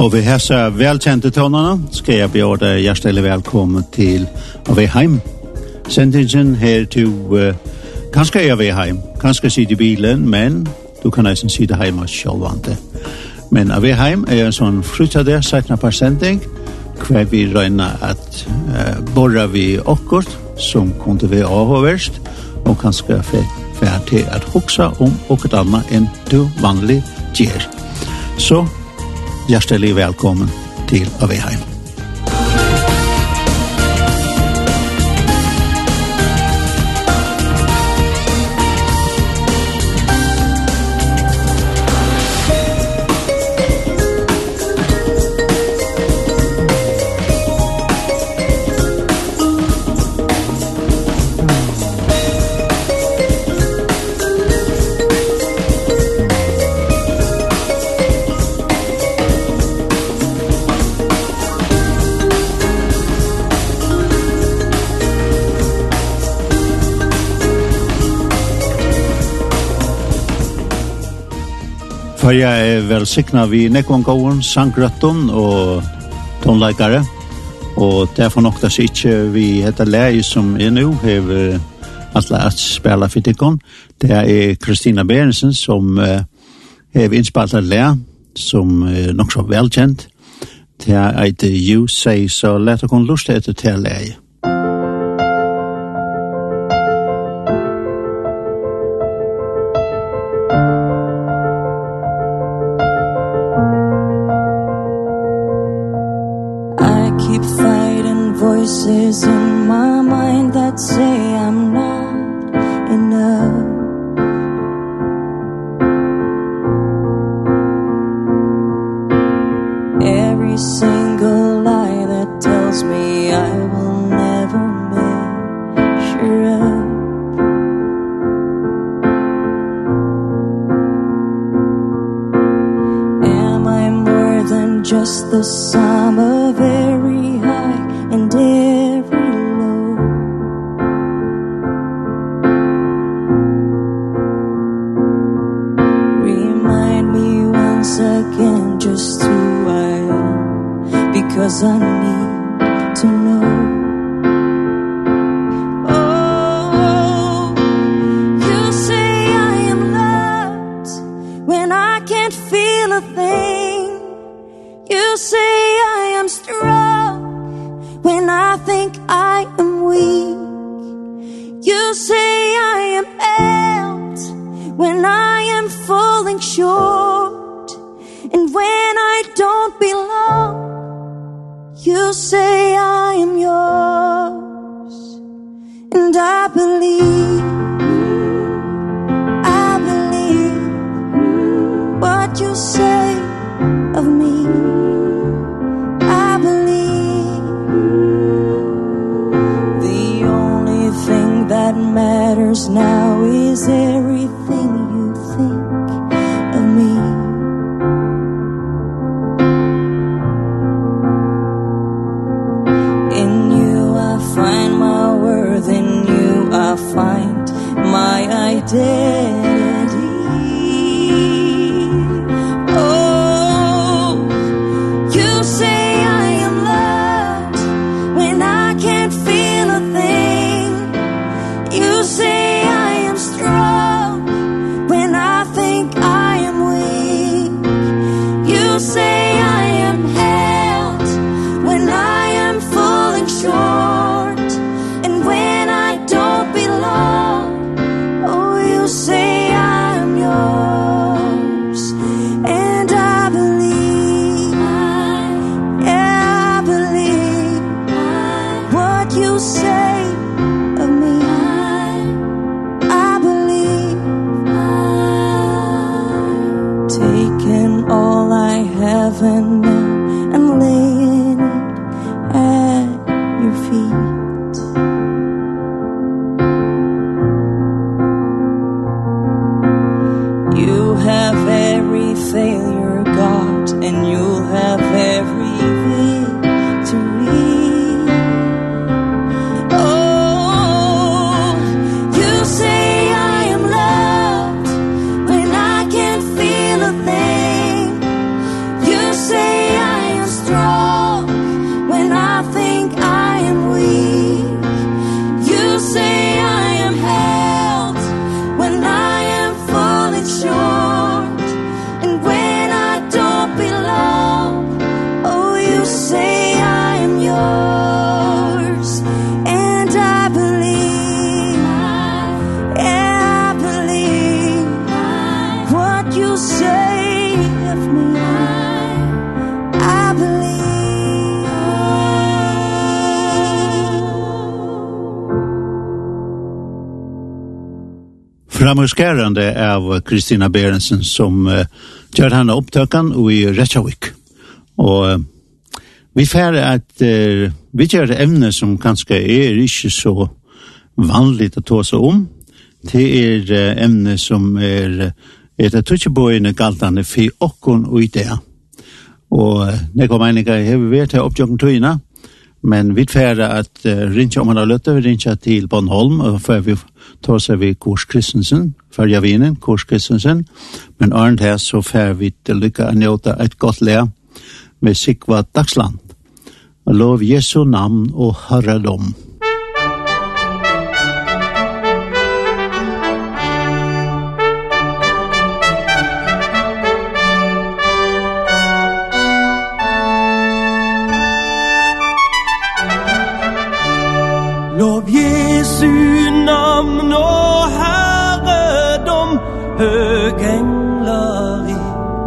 Og vi hälsar välkända tonerna. deg hjertelig velkommen til välkommen till heim. Sendingen her til, uh, kanske är heim, kanskje sitte i bilen, men du kan nästan sitta hemma självande. Men Aveheim är en sån flyttade sakna per sending, hver vi röjna at uh, borra vi åkort som kunne vi avhåverst och kanske färd til at huxa om åkert anna enn du vanlig gjer. Så hjertelig velkommen til Aveheim. For jeg er velsikna vi Nekon Gåen, Sangrøtten og tonleikare. Og derfor nok det ikke vi heter lei som er nå, hever atle at spela fytikon. Det er Kristina Berensen som uh, hever innspalt at lei, som er nok så velkjent. Det er eit You Say, så so let okon lust etter til lei. framhuskärande av Kristina Berensen som uh, gör henne upptökan i Reykjavik. Och uh, vi får att uh, vi gör ämne som kanske är inte så vanligt att ta sig om. Det är uh, ämne som är är av tutsjeboine galtande för okkon och idéer. Och när kommer enika har vi vet här uppjökna tøyna, Men vi tfärde at uh, rinja om han har lött vi rinja til Bonholm og før vi tar seg vi Kors Kristensen, följa vinen, Kors Kristensen. Men Arndt her så fær vi till å njuta et gott lea med Sikva Dagsland. Lov Jesu namn och herradom.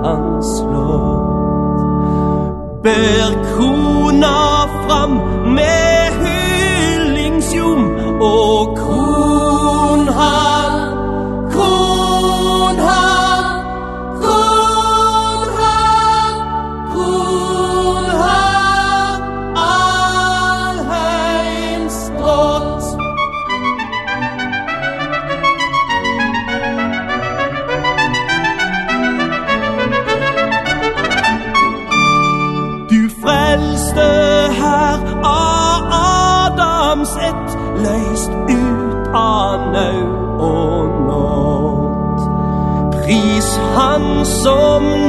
anslått Bær krona fram med hyllingsjum og som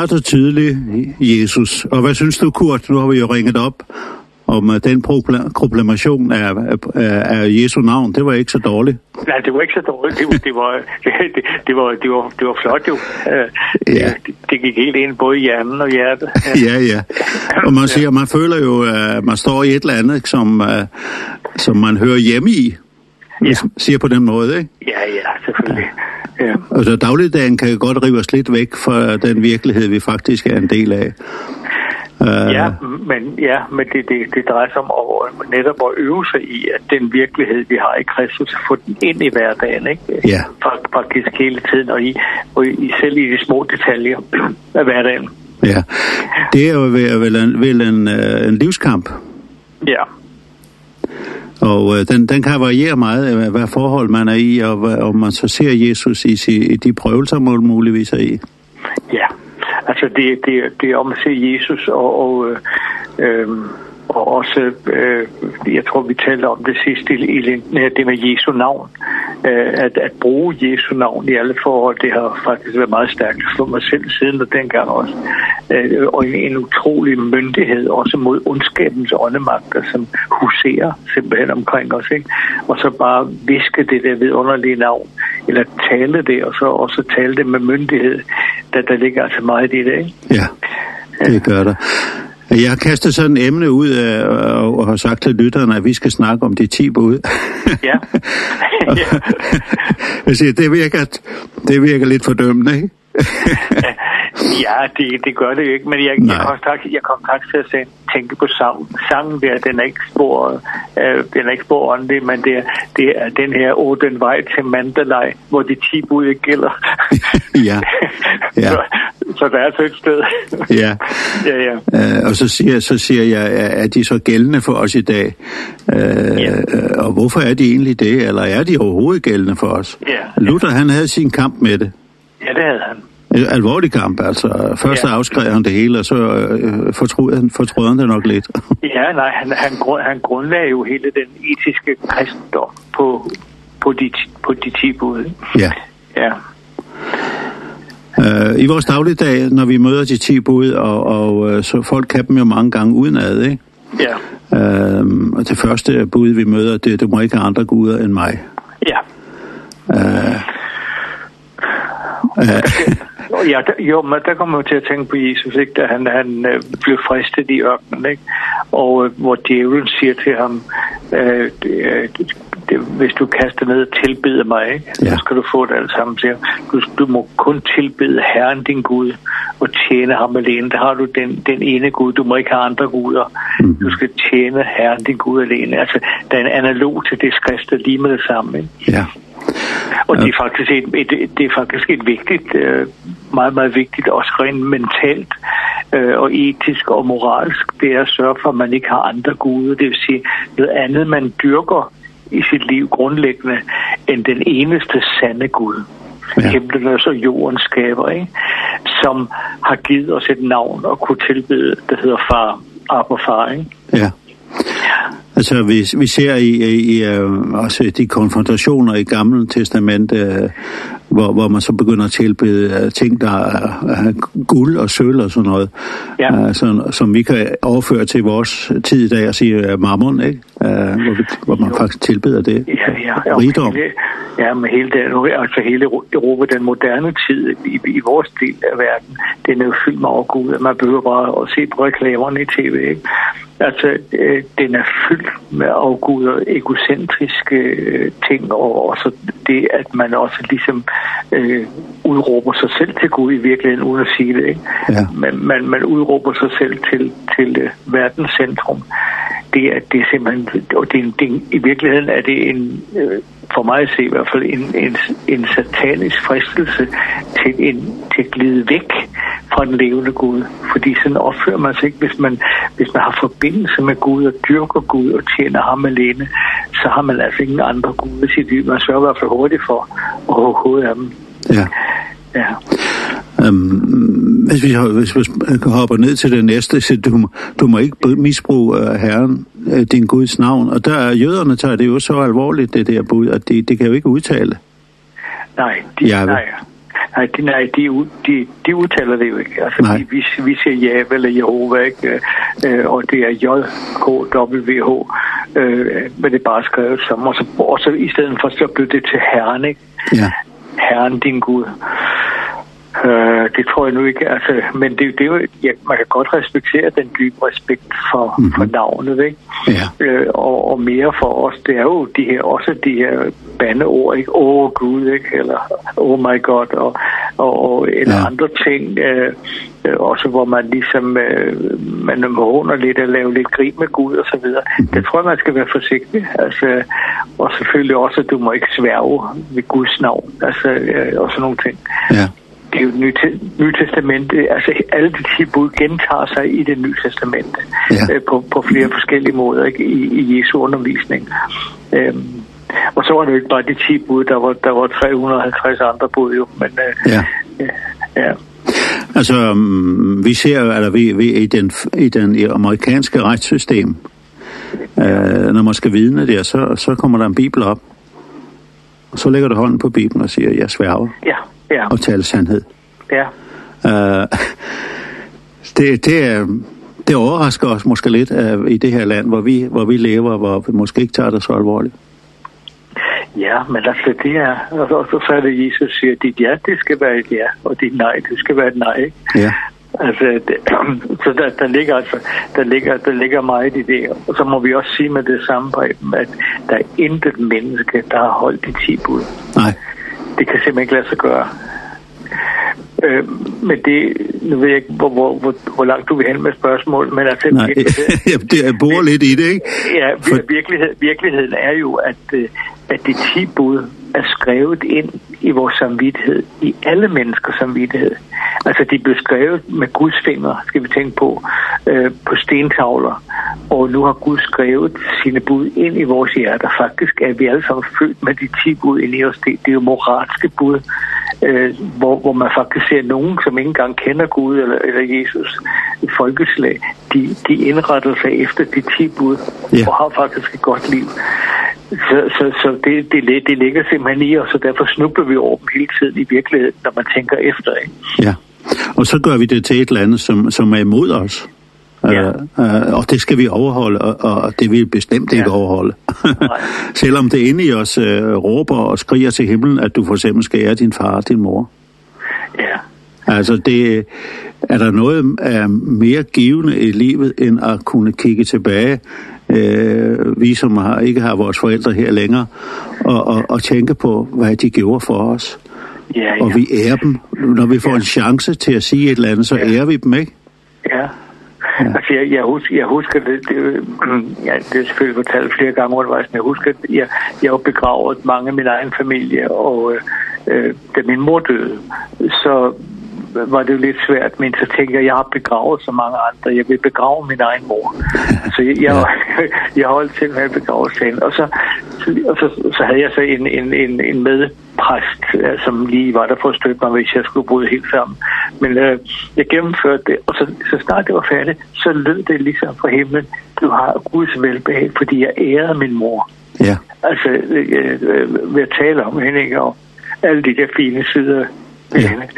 klart og tydeligt, Jesus. Og hvad synes du, Kurt? Nu har vi jo ringet op om den proklamation af, af, af Jesu navn. Det var ikke så dårligt. Nej, det var ikke så dårligt. Det, var, det, var, det, det, var, det, var, det var flot jo. Ja. Det, det gik helt ind både i hjernen og hjertet. ja, ja. Og man siger, man føler jo, at man står i et eller andet, som, som man hører hjemme i. Ja. Siger på den måde, ikke? Ja, ja, selvfølgelig. Ja. Altså dagligdagen kan jo godt rive os lidt væk fra den virkelighed, vi faktisk er en del af. Uh, ja, men, ja, men det, det, det drejer sig om at, netop at øve sig i, at den virkelighed, vi har i Kristus, få den ind i hverdagen, ikke? Ja. Faktisk hele tiden, og, i, og i, selv i de små detaljer af hverdagen. Ja, det er jo vel en, vel en, en livskamp. Ja. Og den, den kan variere meget, hvad forhold man er i, og om man så ser Jesus i, i de prøvelser, man muligvis er i. Ja, altså det, det, det er om at se Jesus, og, og øh, og også, øh, jeg tror vi talte om det sidste i, i det med Jesu navn. Øh, at, at bruge Jesu navn i alle forhold, det har faktisk været meget stærkt for mig selv siden og dengang også. Og en, en utrolig myndighed, også mod ondskabens åndemagter, som huserer simpelthen omkring os. Ikke? Og så bare viske det der vidunderlige navn, eller tale det, og så, også tale det med myndighed, der, der ligger altså meget i det. Ikke? Ja, det gør det. Jeg kaster sådan et emne ud og, og har sagt til lytterne, at vi skal snakke om de 10 bud. ja. jeg siger, det virker, det virker lidt fordømmende, ikke? Ja, det, det gør det jo ikke, men jeg, Nej. jeg, kom straks, jeg kom straks til at tænke på sangen. Sangen der, den er ikke spor, øh, den er ikke spor åndelig, men det, det er den her, åh, den vej til Mandalay, hvor de ti bud gælder. ja. ja. så, så der er så et sted. ja. ja, ja. Øh, og så siger, så siger jeg, er de så gældende for os i dag? Øh, ja. Og hvorfor er de egentlig det, eller er de overhovedet gældende for os? Ja. Luther, han havde sin kamp med det. Ja, det havde han alvorlig kamp, altså. Først ja. afskrev han det hele, og så øh, fortrød han, fortrød han det nok lidt. ja, nej, han, han, grund, han grundlagde jo hele den etiske kristendom på, på, de, på de ti bud. Ja. Ja. Uh, I vores dagligdag, når vi møder de ti bud, og, og så folk kan dem jo mange gange udenad, ikke? Ja. Ehm, og det første bud vi møder, det er, du må ikke have andre guder end mig. Ja. Eh. Øh, Og ja, der, jo, men der kommer man til at tænke på Jesus, ikke? Da han, han øh, blev fristet i ørkenen, ikke? Og øh, hvor djævlen siger til ham, øh, det, det, hvis du kaster ned og tilbeder mig, ikke? Ja. så skal du få det alt sammen til. Du, du må kun tilbede Herren din Gud og tjene ham alene. Der har du den, den ene Gud, du må ikke have andre guder. Mm. Du skal tjene Herren din Gud alene. Altså, der er en analog til det skrift, lige med det samme. Ikke? Ja. Og det er faktisk et, et, det er faktisk et vigtigt øh, meget, meget vigtigt, også rent mentalt øh, og etisk og moralsk, det er at sørge for, at man ikke har andre guder. Det vil sige noget andet, man dyrker i sit liv grundlæggende, end den eneste sande Gud. Ja. Himlen og så jorden skaber, ikke? som har givet os et navn og kunne tilbede, det hedder far, Abba far. Ikke? Ja. Altså vi vi ser i i, i altså de konfrontationer i Gamle Testament øh, hvor, hvor man så begynder at tilbede ting, der er guld og sølv og sådan noget, ja. uh, sådan, som vi kan overføre til vores tid i dag og sige uh, marmon, ikke? Uh, hvor, vi, hvor man jo. faktisk tilbeder det. Ja, ja. Og Rigdom. Hele, ja, men hele, den, altså hele Europa, den moderne tid i, i vores del af verden, den er jo fyldt med overgud, man behøver bare at se på reklamerne i tv, ikke? Altså, øh, den er fyldt med afguder, egocentriske øh, ting, og også det, at man også ligesom øh, udråber sig selv til Gud i virkeligheden, uden at sige det. Ikke? Ja. Man, man, man udråber sig selv til, til øh, verdenscentrum. Det er, det er simpelthen, og det er en, det, i virkeligheden er det en... Øh, for mig at se i hvert fald en, en, en satanisk fristelse til, en, til at glide væk fra den levende Gud. Fordi sådan opfører man sig ikke. Hvis man, hvis man har forbindelse med Gud og dyrker Gud og tjener ham alene, så har man altså ingen andre Gud i sit liv. Man sørger i hvert fald hurtigt for at hovedet af dem. Ja. Ja. Um, Hvis vi, hvis vi hopper ned til det næste, så du, du må ikke misbruge uh, Herren, uh, din Guds navn. Og der er jøderne tager det jo så alvorligt, det der bud, at det, det kan jo ikke udtale. Nej, de, ja, nej. Nej, de, nej, de, de, de udtaler det jo ikke. Altså, nej. vi, vi siger ja eller Jehova, ikke? Øh, og det er J-K-W-H, øh, men det er bare skrevet som, og så, og så i stedet for, så blev det til Herren, ikke? Ja. Herren, din Gud. Øh, det tror jeg nu ikke, altså, men det, det er jo, ja, man kan godt respektere den dybe respekt for, mm -hmm. for navnet, ikke? Ja. Øh, og, og mere for os, det er jo de her, også de her bandeord, ikke? Åh, oh, Gud, ikke? Eller, oh my god, og, og, og eller ja. andre ting, øh, også hvor man ligesom, øh, man måner lidt at lave lidt grin med Gud og så videre. Mm. Det tror jeg, man skal være forsigtig, altså, og selvfølgelig også, at du må ikke sværge ved Guds navn, altså, øh, og sådan nogle ting. Ja det er jo et nyt, nyt testamente, altså alle de tilbud gentager sig i det nye testamente ja. øh, på, på flere forskellige måder ikke? I, i Jesu undervisning. Øhm, og så var det jo ikke bare de 10 bud, der var, der var 350 andre bud jo, men øh, ja. ja. Altså, vi ser jo, eller vi, vi i, den, i den amerikanske retssystem, øh, når man skal vidne der, så, så kommer der en bibel op, og så lægger du hånden på Bibelen og siger, jeg sværger. Ja, ja. og tale sandhed. Ja. Uh, det, det, er, det overrasker os måske lidt uh, i det her land, hvor vi, hvor vi lever, hvor vi måske ikke tager det så alvorligt. Ja, men altså det er, altså, og så er det Jesus siger, dit ja, det skal være et ja, og dit nej, det skal være et nej. Ikke? Ja. Altså, det, så der, der ligger altså, der ligger, der ligger meget i det, og så må vi også sige med det samme, at der er intet menneske, der har holdt de ti bud. Nej det kan simpelthen ikke lade sig gøre. Øh, men det, nu ved jeg ikke, hvor, hvor, hvor, hvor langt du vil hen med spørgsmål, men altså... Nej, det, jeg bor lidt i det, ikke? Ja, For... virkelighed, virkeligheden er jo, at, at de 10 bud er skrevet ind i vores samvittighed, i alle menneskers samvittighed. Altså, de blev skrevet med Guds fingre, skal vi tænke på, øh, på stentavler. Og nu har Gud skrevet sine bud ind i vores hjerter. Faktisk er vi alle sammen født med de ti bud ind i os. Det, det er jo moralske bud, øh, hvor, hvor man faktisk ser nogen, som ikke engang kender Gud eller, eller Jesus, i folkeslag, de, de indrettede sig efter de 10 bud, ja. og har faktisk et godt liv. Så, så, så det, det, det ligger simpelthen i, og så derfor snubler vi over dem hele tiden i virkeligheden, når man tænker efter. Ikke? Ja, og så gør vi det til et eller andet, som, som er imod os. Ja. Uh, og det skal vi overholde, og, og det vil vi bestemt ikke ja. overholde. Selvom det inde i os uh, råber og skriger til himlen, at du for eksempel skal ære din far og din mor. Ja, Altså det er der noget er mere givende i livet end at kunne kigge tilbage. Øh, vi som har, ikke har vores forældre her længere og, og, og tænke på, hvad de gjorde for os. Ja, ja. Og vi ærer dem. Når vi får ja. en chance til at sige et eller andet, så ja. ærer vi dem, ikke? Ja. Ja. Altså, jeg, jeg, husker, jeg husker det, det, ja, det er selvfølgelig fortalt flere gange undervejs, men jeg husker, at jeg, jeg har begravet mange af min egen familie, og øh, da min mor døde, så var det jo lidt svært, men så tænker jeg, jeg har begravet så mange andre. Jeg vil begrave min egen mor. Så jeg, jeg, jeg holdt til med at begrave hende. Og så, og så, så havde jeg så en, en, en, en medpræst, som lige var der for at støtte mig, hvis jeg skulle bryde helt sammen. Men øh, jeg gennemførte det, og så, så snart det var færdigt, så lød det ligesom fra himlen, du har Guds velbehag, fordi jeg ærede min mor. Ja. Altså, øh, øh, ved at tale om hende, ikke? og alle de der fine sider ved ja. hende.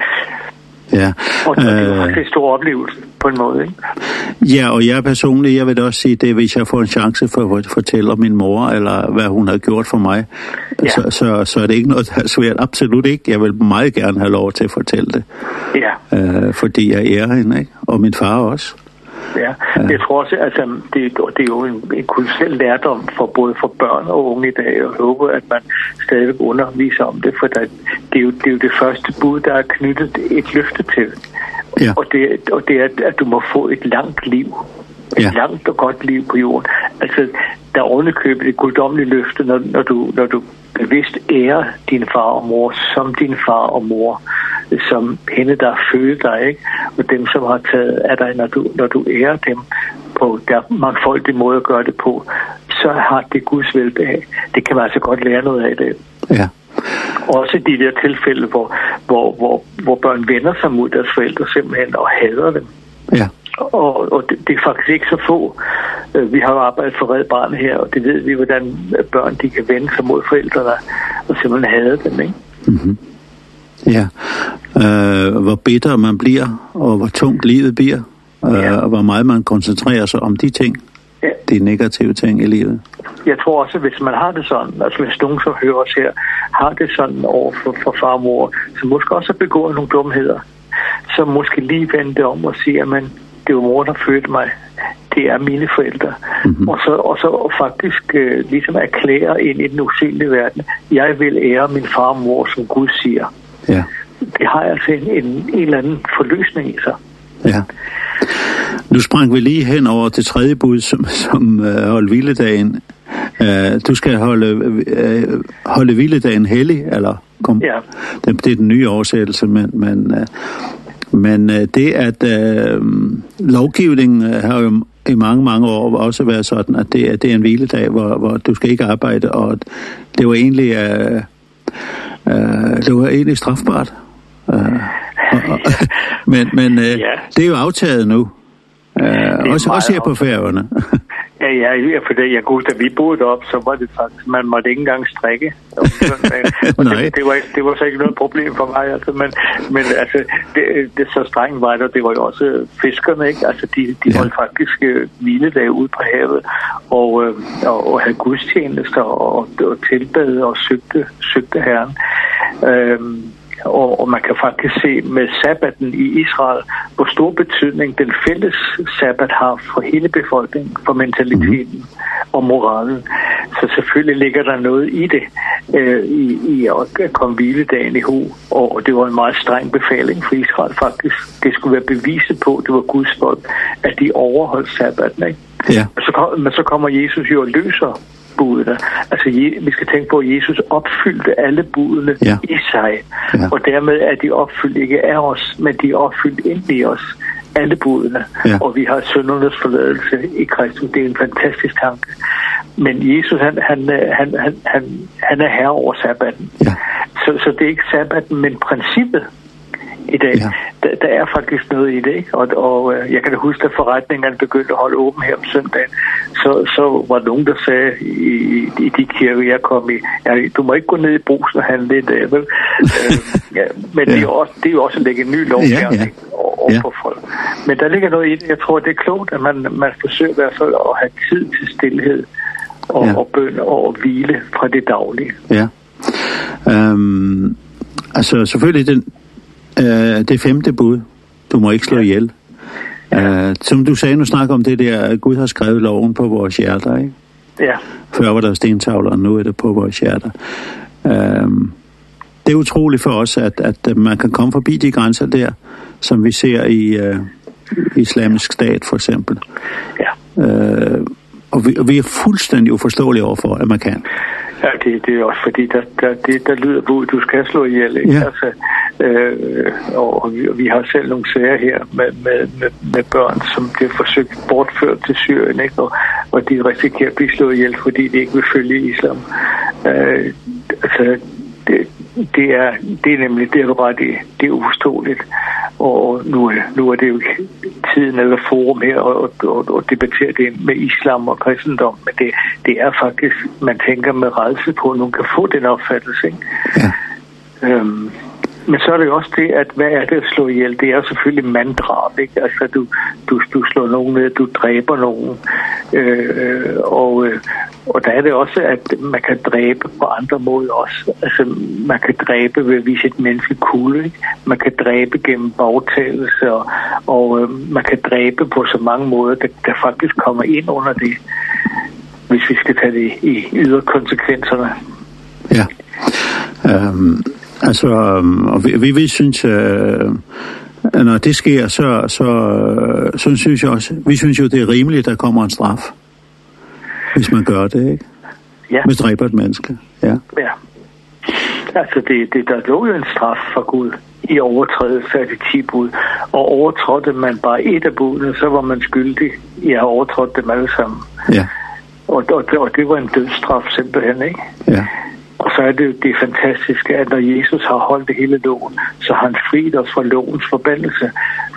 Ja. Og det er jo faktisk en stor oplevelse på en måde, ikke? Ja, og jeg personligt, jeg vil også sige det, hvis jeg får en chance for at fortælle om min mor, eller hvad hun har gjort for mig, ja. så, så, så er det ikke noget, der er svært. Absolut ikke. Jeg vil meget gerne have lov til at fortælle det. Ja. Øh, fordi jeg ærer hende, ikke? Og min far også. Ja. ja. Jeg tror også, altså, det, det er jo en, en kulturel lærdom for både for børn og unge i dag. Jeg håber, at man stadig underviser om det, for der, det, er jo, det er jo det første bud, der er knyttet et løfte til. Ja. Og, det, og det er, at du må få et langt liv et ja. langt og godt liv på jorden. Altså, der er ovenikøbet et guddommeligt løfte, når, når, du, når du bevidst ærer din far og mor som din far og mor, som hende, der fødte dig, ikke? og dem, som har taget af dig, når du, når du ærer dem på der mangfoldige måde at gøre det på, så har det Guds velbehag. Det kan man altså godt lære noget af det. Ja. Også de der tilfælde, hvor, hvor, hvor, hvor børn vender sig mod deres forældre simpelthen og hader dem. Ja og, og det, det er faktisk ikke så få. Vi har arbejdet for Red Barn her, og det ved vi, hvordan børn de kan vende sig mod forældrene og simpelthen hade dem, ikke? Mm -hmm. Ja, øh, hvor bitter man bliver, og hvor tungt livet bliver, øh, ja. og hvor meget man koncentrerer sig om de ting, ja. de negative ting i livet. Jeg tror også, hvis man har det sådan, altså hvis nogen, som hører os her, har det sådan over for, for far og mor, som måske også har begået nogle dumheder, så måske lige vente om og sige, at man det var mor, der fødte mig. Det er mine forældre. Mm -hmm. og, så, og så faktisk øh, ligesom erklære ind i den usynlige verden, jeg vil ære min far og mor, som Gud siger. Ja. Det har altså en, en, en eller anden forløsning i sig. Ja. Nu sprang vi lige hen over til tredje bud, som, som øh, holdt hviledagen. Øh, du skal holde, øh, holde hviledagen hellig, eller kom? Ja. Det, det er den nye oversættelse, men, men øh, Men uh, det, at øh, lovgivningen har jo i mange, mange år også været sådan, at det, er det er en hviledag, hvor, hvor du skal ikke arbejde, og det var egentlig, uh, uh, det var egentlig strafbart. Uh, og, og, men men uh, ja. det er jo aftaget nu. Uh, også, også her på Færøerne. Ja, ja, ja, for det jeg kunne, da vi boede op, så var det faktisk, man måtte ikke engang strikke. Og det, det, var, det var så ikke noget problem for mig, altså, men, men altså, det, det så strengt var det, og det var jo også fiskerne, ikke? Altså, de, de ja. holdt faktisk hviledag ude på havet, og, øh, og, og havde gudstjenester og, og tilbede, og søgte, søgte herren. Øhm, og, og man kan faktisk se med sabbaten i Israel, hvor stor betydning den fælles sabbat har for hele befolkningen, for mentaliteten mm. og moralen. Så selvfølgelig ligger der noget i det, øh, i, i at komme hviledagen i ho, og det var en meget streng befaling for Israel faktisk. Det skulle være beviset på, det var Guds folk, at de overholdt sabbaten. Ikke? Ja. Så kom, men så kommer Jesus jo og løser budene. Altså, vi skal tænke på, at Jesus opfyldte alle budene ja. i sig, ja. og dermed er de opfyldt ikke af os, men de er opfyldt ind i os, alle budene, ja. og vi har syndernes forladelse i Kristus. Det er en fantastisk tanke. Men Jesus, han, han, han, han, han, han er herre over sabbaten. Ja. Så, så det er ikke sabbaten, men princippet, i dag. Ja. Der, der er faktisk noget i det, og, og jeg kan huske, at forretningerne begyndte at holde åben her om søndagen. Så, så var nogen, der sagde i, i de kirker, jeg kom i, ja, du må ikke gå ned i brusen og handle i dag, vel? øh, ja, men ja. det er, også, det er jo også at lægge en ny lov ja, ja. over ja. folk. Men der ligger noget i det. Jeg tror, det er klogt, at man, man forsøger i hvert fald at have tid til stillhed og, ja. og bøn og hvile fra det daglige. Ja. Ehm altså selvfølgelig den, Øh, det femte bud. Du må ikke slå ihjel. Ja. Øh, som du sagde, nu snakker om det der, at Gud har skrevet loven på vores hjerter, ikke? Ja. Før var der stentavler, og nu er det på vores hjerter. Ehm det er utroligt for os, at, at man kan komme forbi de grænser der, som vi ser i øh, islamisk stat, for eksempel. Ja. Øh, og vi, og vi er fuldstændig uforståelige overfor, at man kan. Ja. Ja, det, det er også fordi, der, der, det, der lyder på, at du skal slå ihjel, ikke? Ja. Altså, øh, og vi, vi har selv nogle sager her med, med, med, med børn, som bliver forsøgt bortført til Syrien, ikke? Og, og de risikerer at blive slået ihjel, fordi de ikke vil følge islam. Øh, altså, det, det er, det er nemlig det, du ret i. Det er uforståeligt. Og nu, nu er det jo ikke tiden eller forum her og, og, og debattere det med islam og kristendom, men det, det er faktisk, man tænker med rejse på, at nogen kan få den opfattelse. Ikke? Ja. Øhm, Men så er det jo også det, at hvad er det at slå ihjel? Det er selvfølgelig manddrab, ikke? Altså, du, du, du slår nogen ned, du dræber nogen. Øh, og, og der er det også, at man kan dræbe på andre måder også. Altså, man kan dræbe ved at vise et menneske kulde, ikke? Man kan dræbe gennem bagtagelse, og, og øh, man kan dræbe på så mange måder, der, der faktisk kommer ind under det, hvis vi skal tage det i yderkonsekvenserne. Ja. Øhm um Altså, og vi, vi vil synes, øh, når det sker, så, så, så synes jeg også, vi synes jo, det er rimeligt, at der kommer en straf, hvis man gør det, ikke? Ja. Hvis dræber et menneske, ja. Ja. Altså, det, det, der lå jo en straf for Gud i overtrædelse af de 10 bud, og overtrådte man bare et af budene, så var man skyldig i at have overtrådt dem alle sammen. Ja. Og, og, og det var en dødsstraf simpelthen, ikke? Ja. Og så er det jo det fantastiske, at når Jesus har holdt det hele loven, så har han friet os fra lovens forbandelse.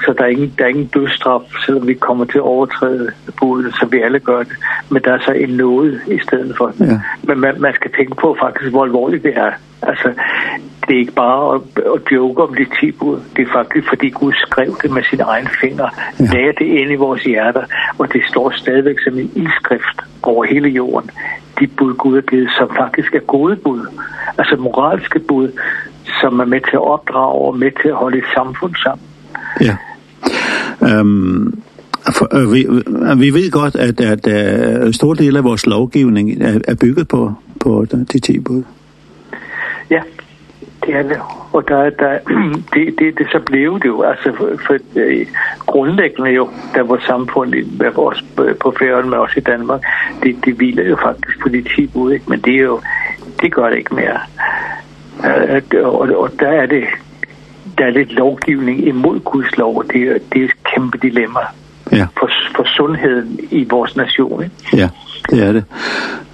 Så der er ingen, der er ingen dødstraf, selvom vi kommer til at overtræde budet, så vi alle gør det. Men der er så en nåde i stedet for det. Ja. Men man, man skal tænke på faktisk, hvor alvorligt det er. Altså, det er ikke bare at, at joke om det tilbud. Det er faktisk, fordi Gud skrev det med sine egne fingre, ja. lagde det ind i vores hjerter, og det står stadigvæk som en ildskrift over hele jorden. De bud, Gud har givet, som faktisk er gode bud. Altså moralske bud, som er med til at opdrage og med til at holde et samfund sammen. Ja. Ehm for, øh, vi, vi ved godt, at, at, at uh, stor del af vores lovgivning er, er bygget på, på de 10 bud. Det er det. Og der, der, det, det, det, så blev det jo, altså for, for øh, grundlæggende jo, der vores samfund, med vores, på færgen med os i Danmark, det, det hviler jo faktisk på de tilbud, ikke? men det er jo, det gør det ikke mere. Øh, og, og der er det, der er lidt lovgivning imod Guds lov, og det, er, det er et kæmpe dilemma ja. for, for sundheden i vores nation. Ikke? Ja, det er det.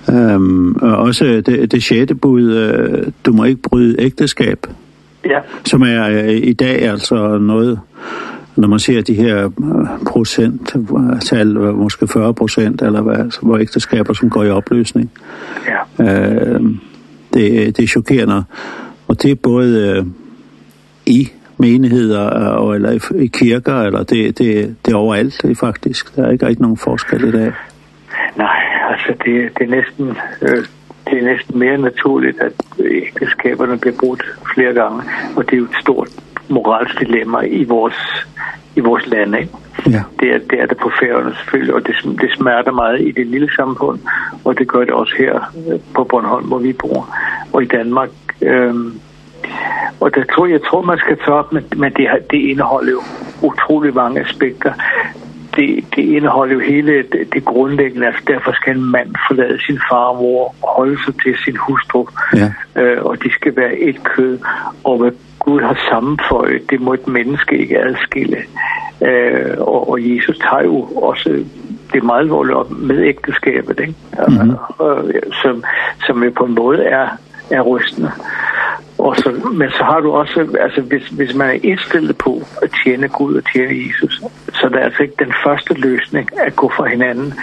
Øhm, og også det, det sjette bud, øh, du må ikke bryde ægteskab. Ja. Som er øh, i dag altså noget, når man ser de her procenttal, måske 40 procent, eller hvad, altså, hvor ægteskaber, som går i opløsning. Ja. Øh, det, det er chokerende. Og det er både øh, i menigheder og, eller i, i kirker, eller det, det, det er overalt det er faktisk. Der er ikke rigtig nogen forskel i dag. Nej, altså det, det er næsten... Øh, det er næsten mere naturligt, at ægteskaberne bliver brudt flere gange, og det er jo et stort moralsk dilemma i vores, i vores land. Ikke? Ja. Det, er, det er det på færøerne selvfølgelig, og det, det smerter meget i det lille samfund, og det gør det også her på Bornholm, hvor vi bor, og i Danmark. ehm og der tror jeg, tror man skal tage op, men, men det, det indeholder jo utrolig mange aspekter det, det indeholder jo hele det, det grundlæggende, altså derfor skal en mand forlade sin far og mor og holde sig til sin hustru, ja. øh, og de skal være et kød, og hvad Gud har sammenføjet, det må et menneske ikke adskille. Øh, og, og Jesus tager jo også det meget alvorligt op med ægteskabet, ikke? Mm -hmm. øh, som, som jo på en måde er, er rystende. Og så, men så har du også, altså hvis, hvis man er indstillet på at tjene Gud og tjene Jesus, det er altså ikke den første løsning at gå fra hinanden,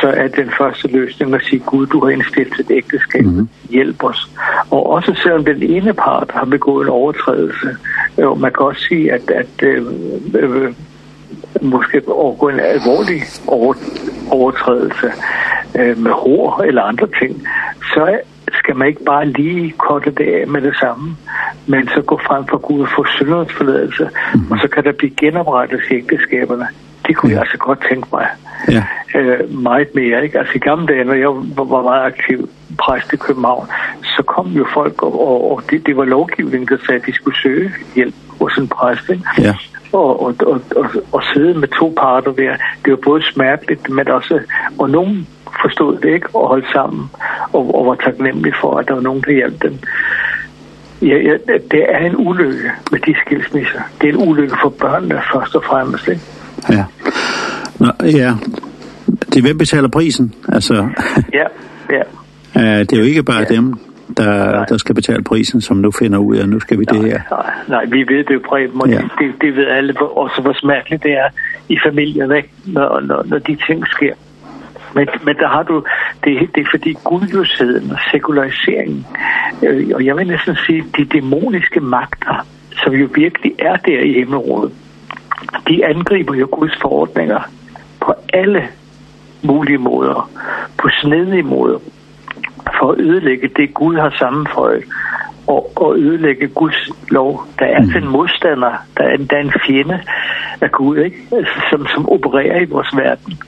så er den første løsning at sige, Gud, du har indstillet et ægteskab, mm -hmm. hjælp os. Og også selvom den ene part har begået en overtrædelse, jo, man kan også sige, at, at øh, øh, måske overgå en alvorlig over, overtrædelse øh, med hår eller andre ting, så skal man ikke bare lige korte det af med det samme, men så gå frem for Gud og få syndernes forladelse, mm. og så kan der blive genoprettet i ægteskaberne. Det kunne ja. jeg altså godt tænke mig. Ja. Øh, meget mere, ikke? Altså i gamle dage, når jeg var meget aktiv præst i København, så kom jo folk, og, og, og det, det var lovgivningen, der sagde, at de skulle søge hjælp hos en præst, ikke? Ja og, og, og, og, og sidde med to parter der. Det var både smerteligt, men også, og nogen forstod det ikke og holdt sammen og, og var taknemmelig for, at der var nogen, der hjalp dem. Ja, ja, det er en ulykke med de skilsmisser. Det er en ulykke for børnene først og fremmest, ikke? Ja. Nå, ja. Det hvem betaler prisen, altså. ja, ja. det er jo ikke bare ja. dem, der, nej. der skal betale prisen, som nu finder ud af, nu skal vi nej, det her. Nej, nej, vi ved det jo, Preben, og ja. det, det ved alle, også hvor smerteligt det er i familien, ikke? Når, når, når de ting sker. Men, men der har du, det, det er fordi gudløsheden og sekulariseringen, øh, og jeg vil næsten sige, de dæmoniske magter, som jo virkelig er der i himmelrådet, de angriber jo Guds forordninger på alle mulige måder, på snedige måder, for at ødelægge det, Gud har sammenføjet, og, og ødelægge Guds lov. Der er altså en modstander, der er, der er en fjende af Gud, ikke? Som, som opererer i vores verden.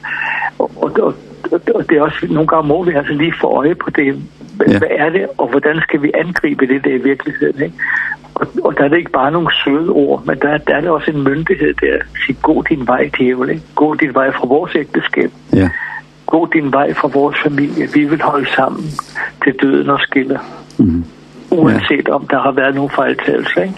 Og, og, og og det er også, nogle gange må vi altså lige få øje på det. Hvad er det, og hvordan skal vi angribe det der i virkeligheden, ikke? Og, og der er det ikke bare nogle søde ord, men der, der er det også en myndighed der. Sige, gå din vej djævel. ikke? Gå din vej fra vores ægteskab. Ja. Gå din vej fra vores familie. Vi vil holde sammen til døden og skiller. Mm. Uanset om der har været nogle fejltagelser, ikke?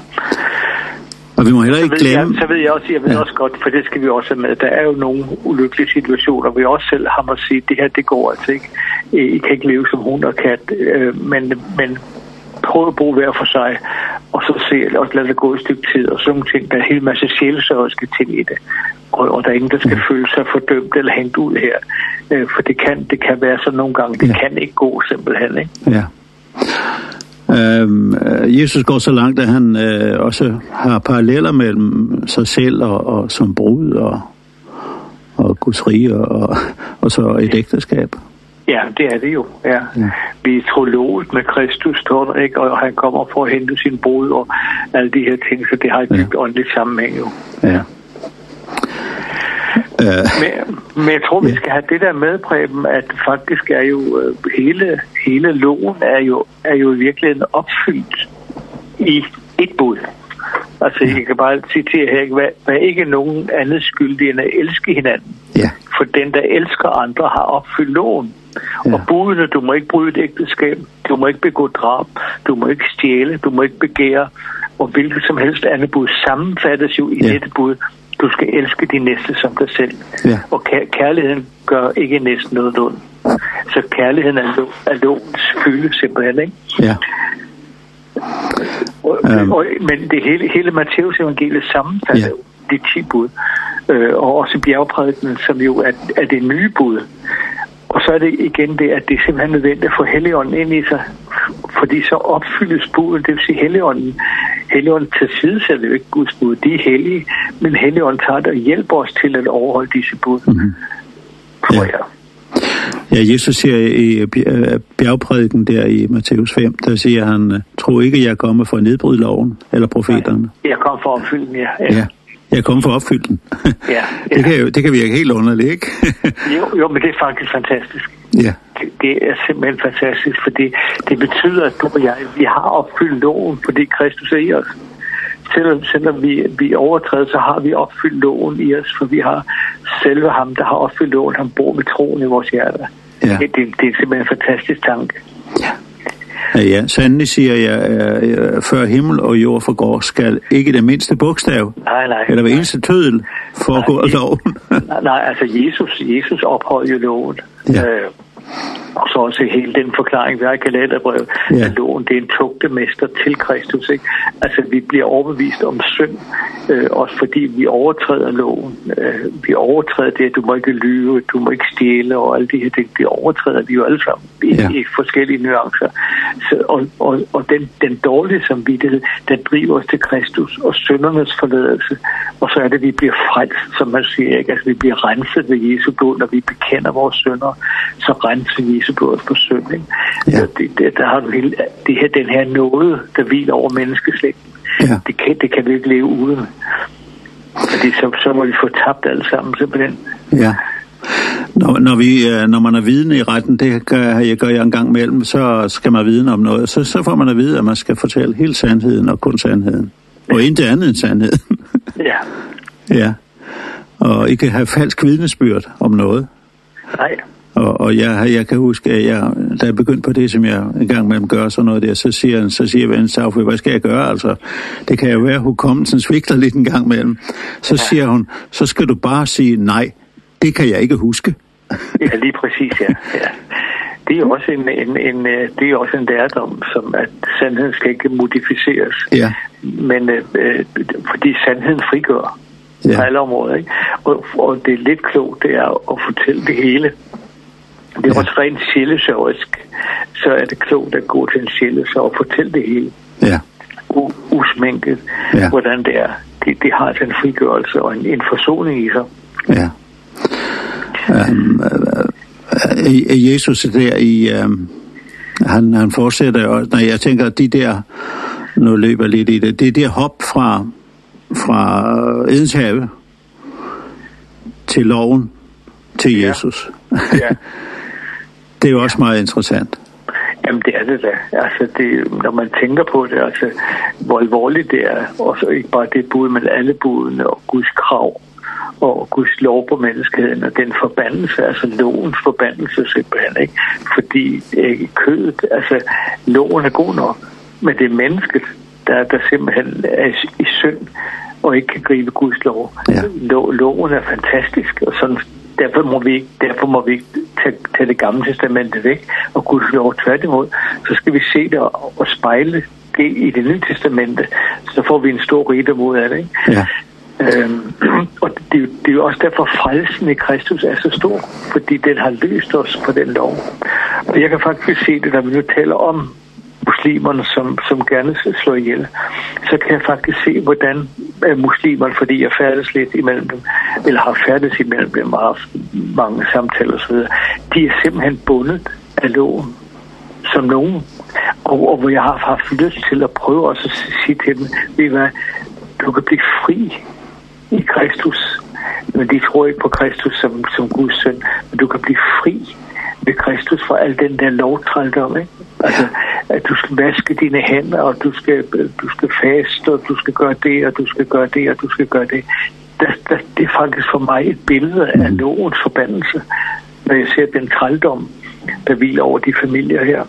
Og vi må heller ikke glemme... Så, ved jeg også, jeg ved ja. også godt, for det skal vi også med, der er jo nogle ulykkelige situationer, hvor jeg også selv har måttet sige, det her, det går altså ikke. I kan ikke leve som hund og kat, men, men prøve at bruge hver for sig, og så se, og lade det gå et stykke tid, og sådan nogle ting. Der er en hel masse sjælsørgiske ting i det, og, og der er ingen, der skal føle sig fordømt eller hængt ud her. For det kan, det kan være sådan nogle gange, det ja. kan ikke gå simpelthen, ikke? Ja. Øhm, Jesus går så langt, at han øh, også har paralleller mellem sig selv og, og som brud og, og Guds rige og, og så et ægteskab. Ja, det er det jo, ja. ja. Vi er trologet med Kristus, står der, ikke? og han kommer for at hente sin brud og alle de her ting, så det har et dybt åndeligt sammenhæng jo. Ja. Men, men jeg tror, vi skal have det der med, Preben, at faktisk er jo hele, hele loven er jo, er jo virkelig en opfyldt i et bud. Altså, jeg kan bare citere her, hvad, hvad ikke nogen andet skyldig end at elske hinanden. Ja. For den, der elsker andre, har opfyldt loven. Ja. Og budene, du må ikke bryde et ægteskab, du må ikke begå drab, du må ikke stjæle, du må ikke begære, og hvilket som helst andet bud sammenfattes jo i ja. dette bud du skal elske din næste som dig selv. Ja. Og kær kærligheden gør ikke næsten noget lån. Så kærligheden er, lo er låns fylde simpelthen, ikke? Ja. Og, um. og, men det hele, hele Matteus evangeliet sammenfatter ja. de ti bud. Øh, og også bjergprædiken, som jo er, er det nye bud. Og så er det igen det, at det er simpelthen nødvendigt at få Helligånden ind i sig, fordi så opfyldes budet, det vil sige Helligånden Helligånden tilsidesætter jo ikke Guds bud, de er hellige, men Helligånden tager det og hjælper os til at overholde disse bud. Mm -hmm. Ja. Ja, Jesus siger i bjergprædiken der i Matteus 5, der siger han, tro ikke, jeg kommer for at nedbryde loven eller profeterne. Nej, jeg kommer for at opfylde den, ja. ja. ja. Jeg kommer for at opfylde den. ja, ja. Det, kan jo, det kan virke helt underligt, ikke? jo, jo, men det er faktisk fantastisk. Ja, det, det er simpelthen fantastisk, fordi det betyder, at du og jeg, vi har opfyldt loven, fordi Kristus er i os. Selvom, selvom vi, vi overtræder, så har vi opfyldt loven i os, for vi har selve ham, der har opfyldt loven, han bor med troen i vores hjerte. Ja. Det, det, det er simpelthen en fantastisk tanke. Ja. Ja, sandelig siger jeg, øh, før himmel og jord forgår, skal ikke det mindste bogstav, nej, nej, eller hver eneste tødel, foregå af loven. nej, nej, altså Jesus, Jesus ophøjer loven. Ja. Øh, Og så også hele den forklaring, vi har i kalenderbrevet, ja. at loven det er en tugtemester til Kristus. Ikke? Altså, vi bliver overbevist om synd, øh, også fordi vi overtræder loven. Øh, vi overtræder det, at du må ikke lyve, du må ikke stjæle og alle de her ting. Vi overtræder vi jo alle sammen i, ja. i forskellige nuancer. Så, og, og, og den, den dårlige samvittighed, den driver os til Kristus og syndernes forladelse. Og så er det, at vi bliver frelst, som man siger. Ikke? Altså, vi bliver renset ved Jesu blod, når vi bekender vores synder. Så renser grænsevis på os på sømning. Ja. Det, det, der har du hele, det her, den her nåde, der hviler over menneskeslægten. Ja. Det, kan, det kan vi ikke leve uden. Fordi så, så må vi få tabt alle sammen simpelthen. Ja. Når, når, vi, når man er vidne i retten, det gør, jeg gør jeg en gang imellem, så skal man vidne om noget. Så, så får man at vide, at man skal fortælle hele sandheden og kun sandheden. Og ikke andet end sandheden. ja. Ja. Og ikke have falsk vidnesbyrd om noget. Nej. Og, og jeg, jeg kan huske, at jeg, da jeg begyndte på det, som jeg en gang med dem gør sådan noget der, så siger, han, så siger vennen Safri, hvad skal jeg gøre? Altså, det kan jo være, at hukommelsen svigter lidt en gang med dem. Så ja. siger hun, så skal du bare sige, nej, det kan jeg ikke huske. ja, lige præcis, ja. ja. Det er også en, en, en, det er også en lærdom, som at sandheden skal ikke modificeres. Ja. Men øh, fordi sandheden frigør ja. på alle områder. Ikke? Og, og det er lidt klogt, det er at fortælle det hele. Det var også rent sjælesorgisk. Så er det klogt at gå til en sjælesorg og fortælle det hele. Ja. U usminket, ja. hvordan det er. Det, det har altså en frigørelse og en, en forsoning i sig. Ja. Um, er Jesus der i... Um, han, han fortsætter og når jeg tænker, at de der... Nu løber lidt i det. Det er der hop fra, fra Edens til loven til Jesus. Ja. ja. Det er jo også meget interessant. Jamen det er det da. Altså det, når man tænker på det, altså, hvor alvorligt det er, og så ikke bare det bud, men alle budene og Guds krav og Guds lov på menneskeheden, og den forbandelse, altså lovens forbandelse simpelthen, ikke? Fordi ikke, kødet, altså loven er god nok, men det er mennesket, der, der simpelthen er i synd, og ikke kan gribe Guds lov. Ja. Loven er fantastisk, og sådan, derfor må vi ikke, derfor må vi ikke til, til det gamle testamentet væk, og Guds lov tværtimod, så skal vi se det og, og spejle det i det nye testamente, så får vi en stor rigdom ud af det. Ikke? Ja. Øhm, og det, det er jo også derfor frelsen i Kristus er så stor, fordi den har løst os på den lov. Og jeg kan faktisk se det, når vi nu taler om muslimerne, som, som gerne slår ihjel, så kan jeg faktisk se, hvordan muslimer fordi jeg færdes lidt imellem dem, eller har færdes imellem dem og haft mange samtaler osv. De er simpelthen bundet af loven som nogen. Og, og hvor jeg har haft lyst til at prøve også at sige til dem, ved hvad, du kan blive fri i Kristus. Men de tror ikke på Kristus som, som Guds søn, men du kan blive fri ved Kristus for al den der lovtrældom, ikke? Altså, at du skal vaske dine hænder, og du skal, du skal faste, og du skal gøre det, og du skal gøre det, og du skal gøre det. Det, det, det er faktisk for mig et billede af lovens forbandelse, når jeg ser den trældom, der hviler over de familier her.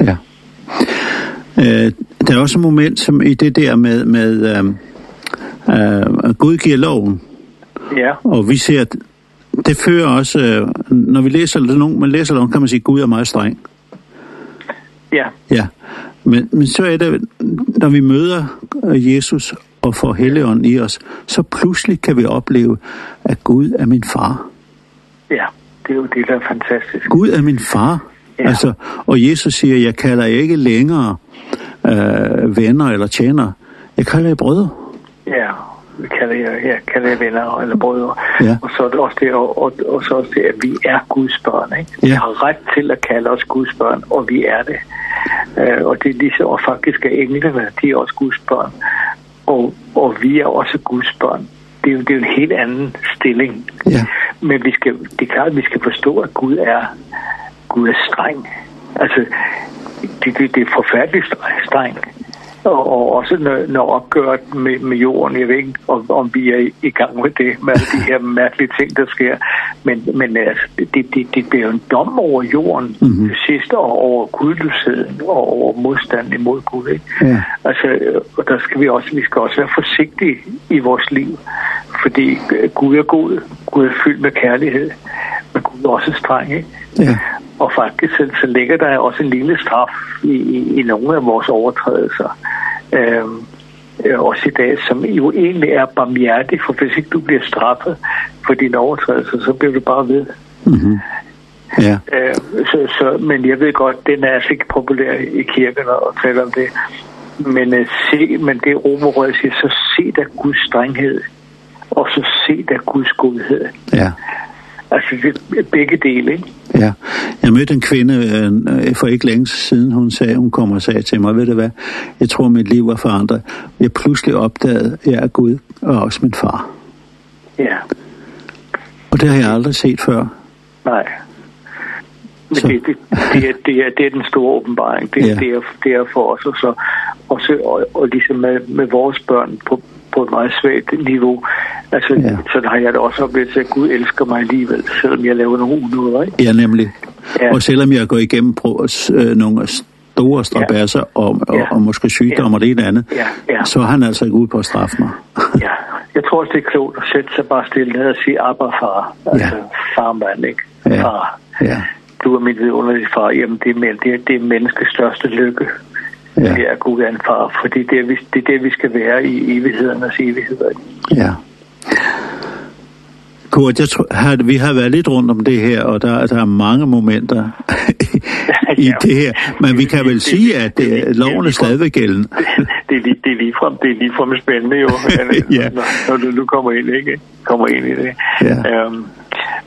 Ja. Øh, der er også et moment som i det der med, med øh, øh, Gud giver loven. Ja. Og vi ser, at det fører også, øh, når vi læser nogen, man læser loven, kan man sige, at Gud er meget streng. Ja Ja. Ja. Men, men så er det, når vi møder Jesus og får Helligånden i os, så pludselig kan vi opleve, at Gud er min far. Ja, det er jo det, der er fantastisk. Gud er min far. Ja. Altså, og Jesus siger, jeg kalder jer ikke længere øh, venner eller tjener. Jeg kalder jer brødre karriere, karrierevenner eller brødre. Ja. Og så er det også det, og, og, og så også det, at vi er Guds børn. Ikke? Vi ja. har ret til at kalde os Guds børn, og vi er det. Uh, og det er lige så, og faktisk er englene, de er også Guds børn. Og, og vi er også Guds børn. Det er jo, det er jo en helt anden stilling. Ja. Men vi skal, det er klart, at vi skal forstå, at Gud er, Gud er streng. Altså, det, det, det er forfærdeligt streng og, og også når opgøret med, med jorden. Jeg ved ikke, om, om vi er i gang med det, med alle de her mærkelige ting, der sker. Men, men altså, det, det, det bliver jo en dom over jorden mm -hmm. sidste år, over gudløsheden og over modstanden imod Gud. Ikke? Ja. Altså, og der skal vi også, vi skal også være forsigtige i vores liv, fordi Gud er god, Gud er fyldt med kærlighed, man kunne også streng, ikke? Ja. Og faktisk så, så ligger der også en lille straf i, i, i nogle af vores overtrædelser. Øhm, også i dag, som jo egentlig er barmhjertig, for hvis ikke du bliver straffet for dine overtrædelser, så bliver du bare ved. Mm -hmm. Ja. Øh, så, så, men jeg ved godt, den er altså ikke populær i kirken og tale om det. Men, uh, se, men det romerød siger, så se der Guds strenghed, og så se der Guds godhed. Ja. Altså, det er begge dele, ikke? Ja. Jeg mødte en kvinde øh, for ikke længe siden, hun sagde, hun kom og sagde til mig, ved du hvad, jeg tror, mit liv var forandret. Jeg pludselig opdagede, at jeg er Gud, og også min far. Ja. Og det har jeg aldrig set før. Nej. Men det, det, det, er, det, er, det er den store åbenbaring. Det, ja. det, er, det er for os. Og, så, og, så, og, og ligesom med, med vores børn på, på et meget svagt niveau. Altså, ja. sådan har jeg det også oplevet til, at Gud elsker mig alligevel, selvom jeg laver nogle unøder, ikke? Ja, nemlig. Ja. Og selvom jeg går igennem på øh, nogle store strabasser ja. og, og, ja. og måske sygdomme ja. og det ene andet, ja. Ja. så er han altså ikke ude på at straffe mig. ja, jeg tror også, det er klogt at sætte sig bare stille ned og sige, Abba, far, altså ja. farmand, ikke? Ja. Far. Ja. Du er min vidunderlige far. Jamen, det er, det er, det er menneskets største lykke ja. ved at Gud er en far, fordi det er, vi, det er det, vi skal være i evighedernes evigheder. Ja. Kurt, jeg tror, har, vi har været lidt rundt om det her, og der, der er mange momenter i ja, det her. Men vi kan vel det, sige, at det, det, loven er stadigvæk gældende. det, er lige, det er ligefrem, det er ligefrem spændende jo, ja. når, når du nu kommer ind, ikke? kommer ind i det. Ja. Um,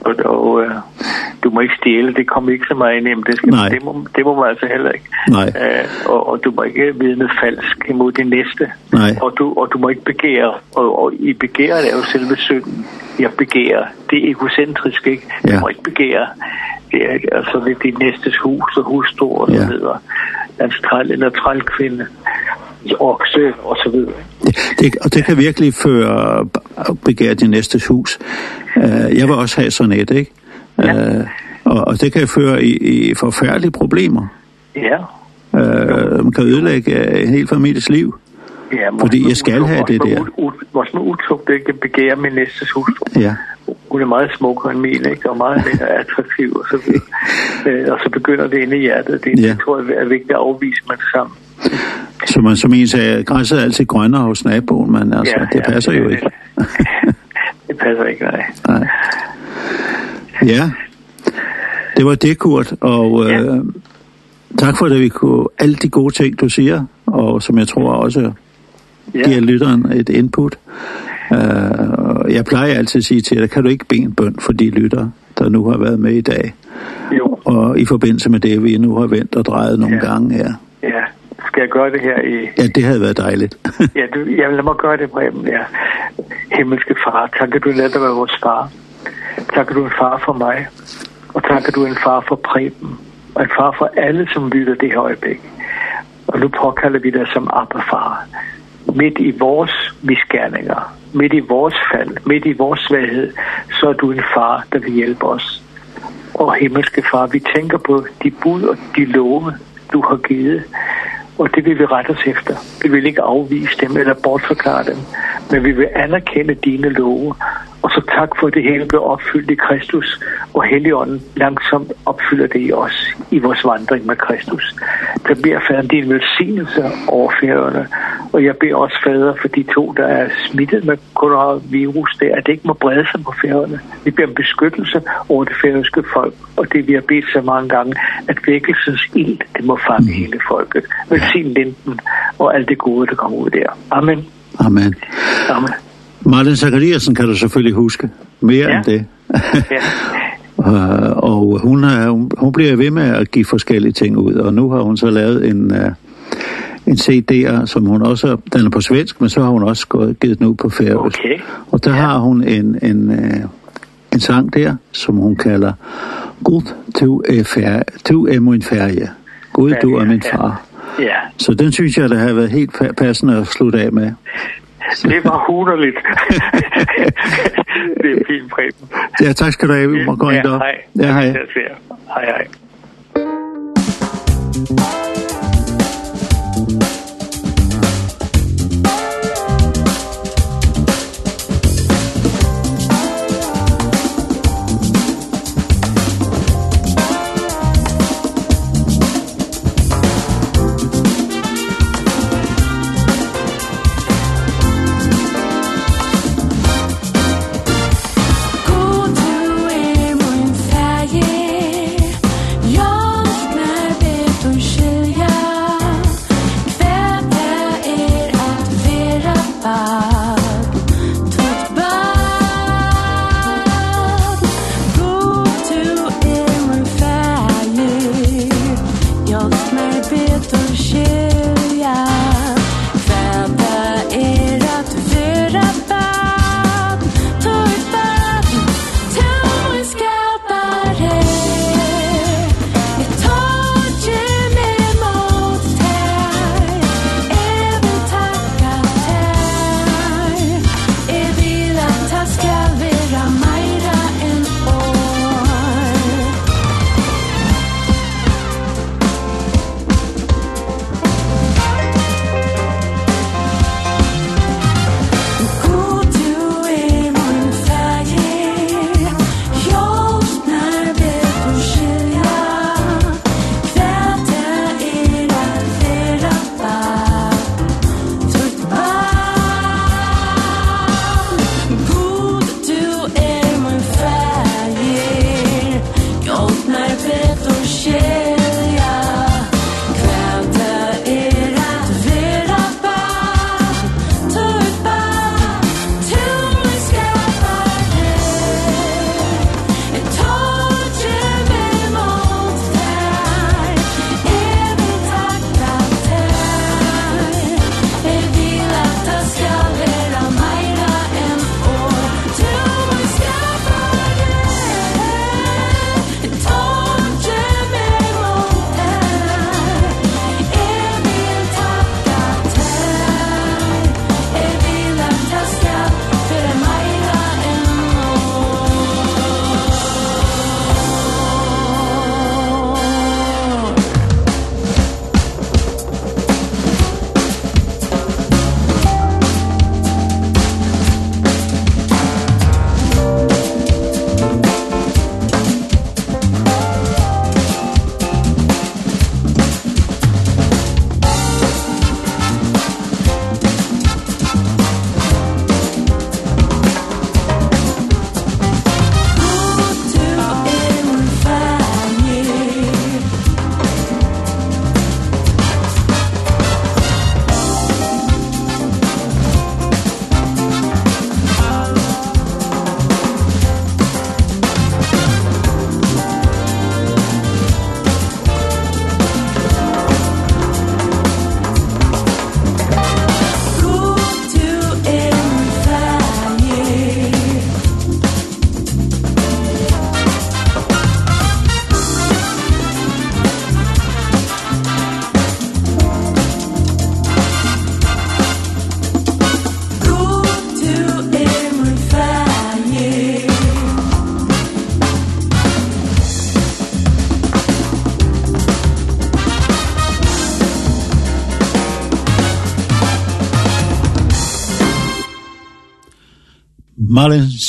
og, og øh, du må ikke stjæle, det kommer ikke så meget ind jamen, det, skal, Nej. det, må, det må man altså heller ikke. Nej. Øh, og, og du må ikke vidne falsk imod din næste. Nej. Og, du, og du må ikke begære, og, og i begæret er jo selve synden. Jeg begærer, det er egocentrisk, ikke? Ja. Du må ikke begære. Det er altså det er din næstes hus og hustru og så ja. videre. Altså træl eller trælkvinde okse og så videre. Det, og det kan virkelig føre begære til næste hus. Jeg vil også have sådan et, ikke? Ja. Og, og det kan føre i, i forfærdelige problemer. Ja. Uh, man kan ødelægge en hel families liv. Ja, fordi jeg skal have det der. Vores med det kan begære min næstes hus. Ja. Hun er meget smuk og en mil, ikke? Og meget mere attraktiv og så videre. og så begynder det inde i hjertet. Det, ja. det tror jeg er vigtigt at afvise man sammen. Så man som en sagde, græsset er altid grønnere hos naboen, men altså, ja, det passer ja, det, jo ikke. det passer ikke, nej. nej. Ja, det var det, Kurt, og ja. øh, tak for, at vi kunne alle de gode ting, du siger, og som jeg tror også ja. giver lytteren et input. Uh, jeg plejer altid at sige til dig, kan du ikke bede en bøn for de lyttere, der nu har været med i dag? Jo. Og i forbindelse med det, vi nu har vendt og drejet nogle ja. gange her skal jeg gøre det her i... Ja, det havde været dejligt. ja, du, jamen lad mig gøre det, Preben, ja. Himmelske far, tak at du lader være vores far. Tak at du er en far for mig. Og tak at du er en far for Preben. Og en far for alle, som lytter det her øjeblik. Og nu påkalder vi dig som Abba-far. Midt i vores misgerninger, midt i vores fald, midt i vores svaghed, så er du en far, der vil hjælpe os. Og himmelske far, vi tænker på de bud og de love, du har givet og det vil vi rette os efter. Vi vil ikke afvise dem eller bortforklare dem, men vi vil anerkende dine love Og så tak for det hele blev opfyldt i Kristus, og Helligånden langsomt opfylder det i os, i vores vandring med Kristus. Der beder faderen din velsignelse over færøerne, og jeg beder også fader for de to, der er smittet med coronavirus, det at det ikke må brede sig på færgerne. Vi beder om beskyttelse over det færøske folk, og det vi har bedt så mange gange, at vækkelsens ild, det må fange mm. hele folket. Velsign linden og alt det gode, der kommer ud der. Amen. Amen. Amen. Martin Zachariasen kan du selvfølgelig huske mere ja. end det. ja. Uh, og hun, har, hun, hun bliver ved med at give forskellige ting ud, og nu har hun så lavet en, uh, en CD'er, som hun også, den er på svensk, men så har hun også gået, givet den ud på færøsk. Okay. Og der ja. har hun en, en, uh, en sang der, som hun kalder God du er fær du er min færge. God, du er min far. Ja. Så den synes jeg, der har været helt passende at slutte af med det var hunderligt. det er fint, Preben. Ja, tak skal du have. Vi må gå ind der. Ja, hej. Ja, hej. Hej, hej.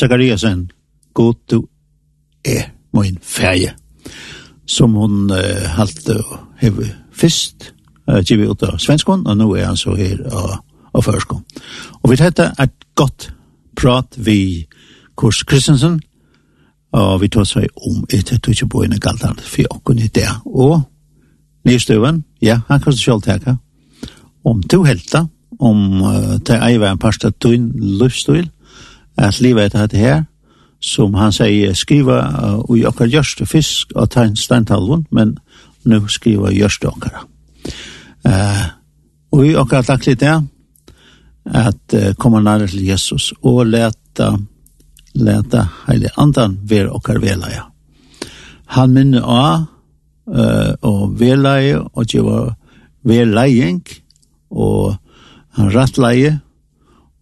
Zachariasen, god du er min ferie, som hun uh, halte og heve fyrst, uh, givet ut av svenskon, og nå er han så her av, av førskon. Og vi tette et godt prat vi Kurs Kristensen, og vi tar seg om etter du ikke bor i galtan, for jeg kunne det. Og nystøven, ja, han kan selv teka, om to helter, om uh, det er en parst av din løvstøyl, at livet etter dette her, som han sier, skriva uh, i okkar gjørste fisk og tegn steintalvun, men nu skriva gjørste okkara. Uh, og i okkar litt det, at uh, komme nære til Jesus og leta, leta heile andan ver okkar velaja. Han minner av uh, og velaja og gjeva velajeng og han rattleie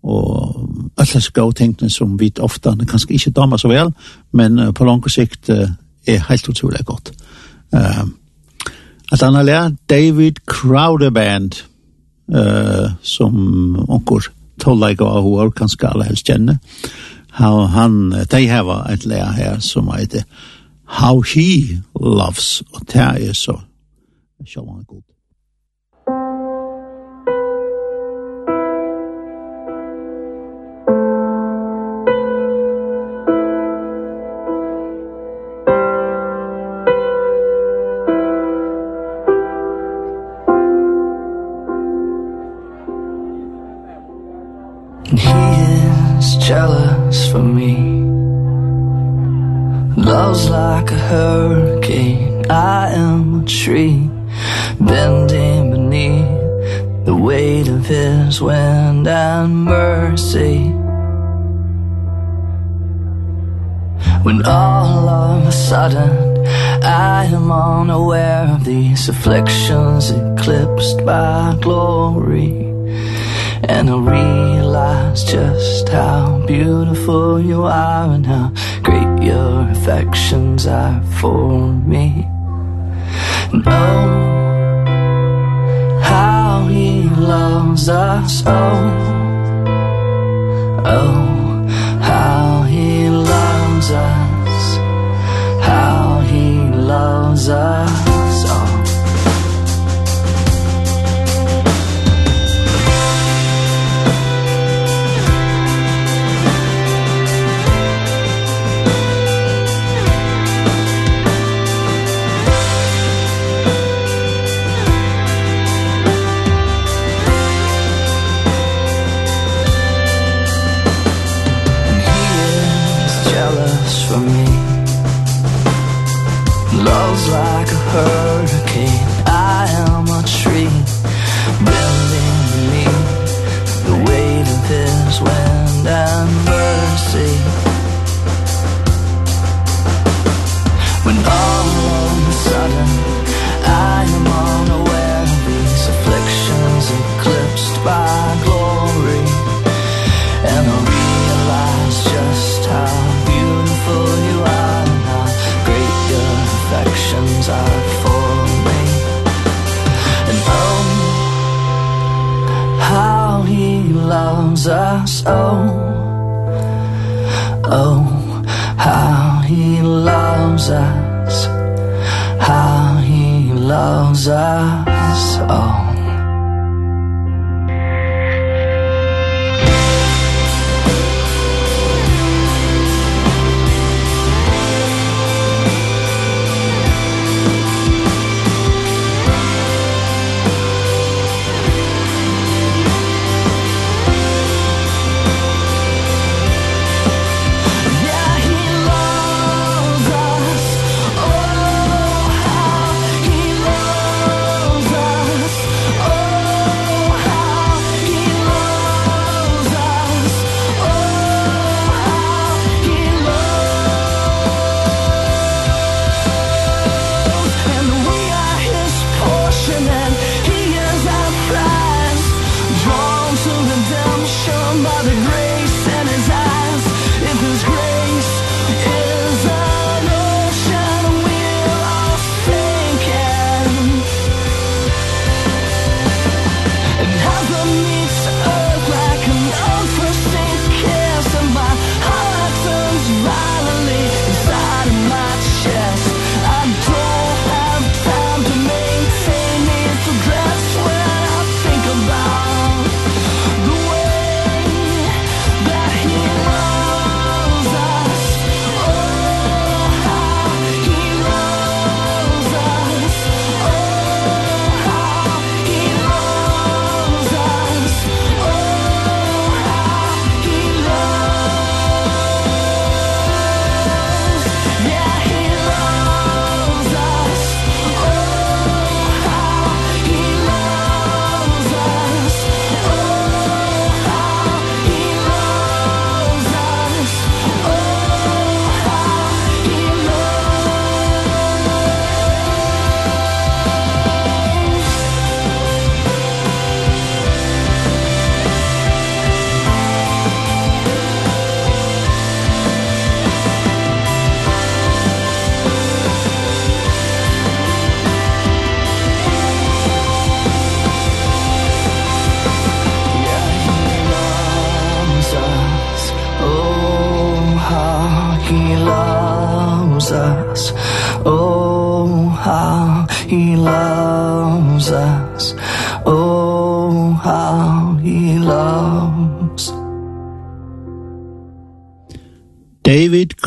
og alle skåtingene som vi ofte kanskje ikke damer så vel, men uh, på lang sikt uh, er helt utrolig godt. Uh, at han har lært David Crowder Band, uh, som onker tollega av hår kanskje alle helst kjenne. How han, de har et lærer her som heter How He Loves, og det er så, sjå han god. pass for me. Love's like a hurricane. I am a tree Bending beneath The weight of his wind and mercy. When all of a sudden I am unaware of these afflictions Eclipsed by glory. And I realize just how beautiful you are And how great your affections are for me. And oh, how he loves us Oh, oh, how he loves us. How he loves us. jealous for me. Love's like a hurricane. I am a tree Bending beneath The weight of his wind and mercy. When all of a sudden warns us oh. Oh how he loves us. How he loves us oh.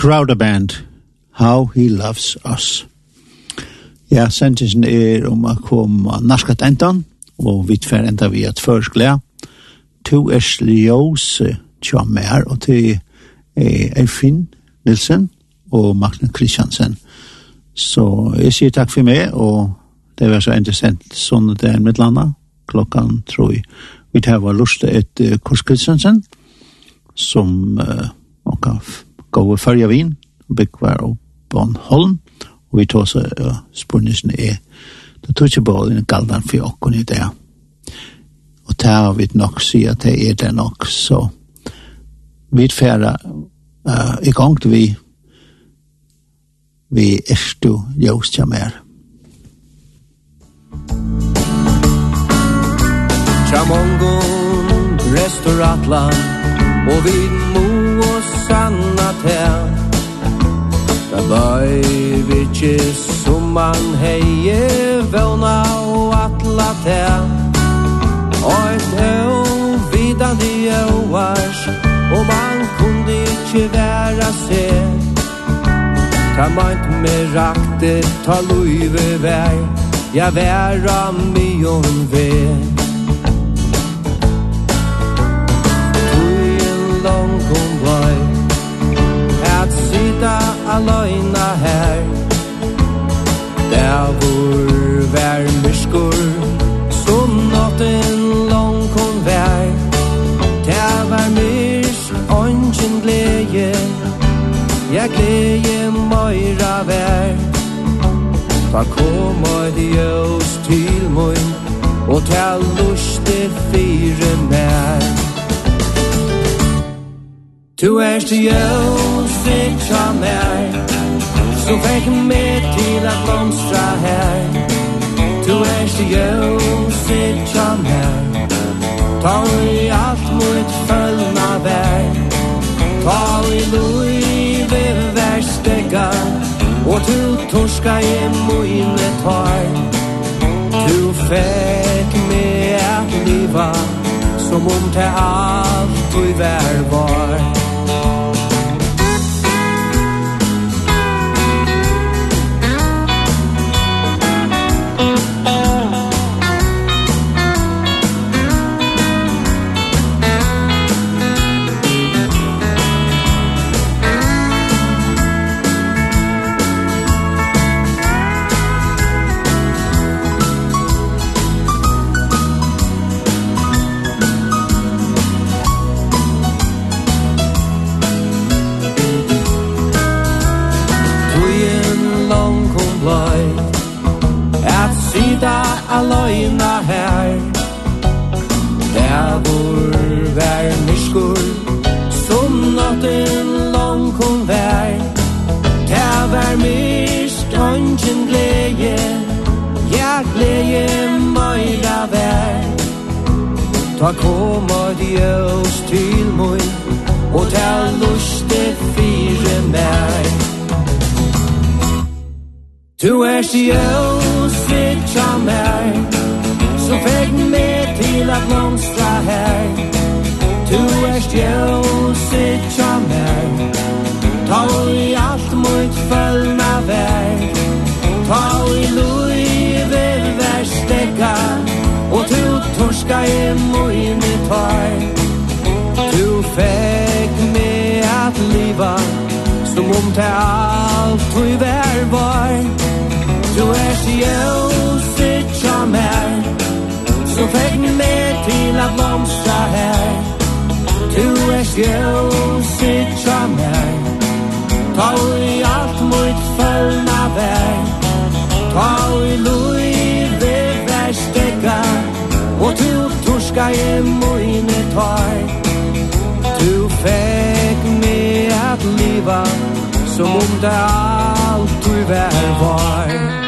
Crowder Band, How He Loves Us. Ja, sentisen er om å komme norskat endan, og vi tver enda vi at førskle. To er sljøse tja mer, og til Eifin Nilsen og Magne Kristiansen. Så jeg sier takk for meg, og det var så interessant sånn det er med landa, klokkan tror jeg. Vi tar var lust et Kors Kristiansen, som uh, man kan gå følge vin och byggvar och Bornholm. Og vi tar så uh, spurnisen er, det tog ikke bare en galdan for åkken i det Og det har vi nok se at det er det nok, så vi færre uh, i gang til vi vi erstu ljóstjamer. Tjamongon, restauratlan, og vi må sanna tær Da bøy vitsi som man heie vøvna og atla tær. Og et øv vidande øvars Og man kunde ich vera se Ta meint me rakte, ta luive vei Ja, vera mion vei aløyna her. Der Davor vær myskur Som natten lang kom vær. Der var mysk Ongen glede Jeg glede møyra vær. Ta kom og ljøs til møyn Og ta luste fire mer Du erst jøn sitja mer Som fekk meg til at blomstra her. Du er ikke jo sitja mer Ta i alt mot følna vær. Ta i loiv i verstega Og du torska i mine tar Du fekk meg at liva Som om det alt du vær var. aloina her Dævor vær myskur Som natten lang kom vær Dævor mist Ongen gleie Ja gleie Møyra vær Ta koma djøs til møy Og ta luste fire mer Du er sjøl hjá mer Som fekk meg til at blomstra her. Tu er stjøset hjá mer Ta i alt mot følna vær Ta i luive vær stekka Og tu torska i moine tar Tu fekk meg at liva Som om te alt tu vær var. Du er stjøset att blomstra här Du är skjøs i tjammar Ta i allt mot fölna värld Ta i loive värstega Och du torska i mojne tar Du fäck mig att liva Som om det allt du vär var.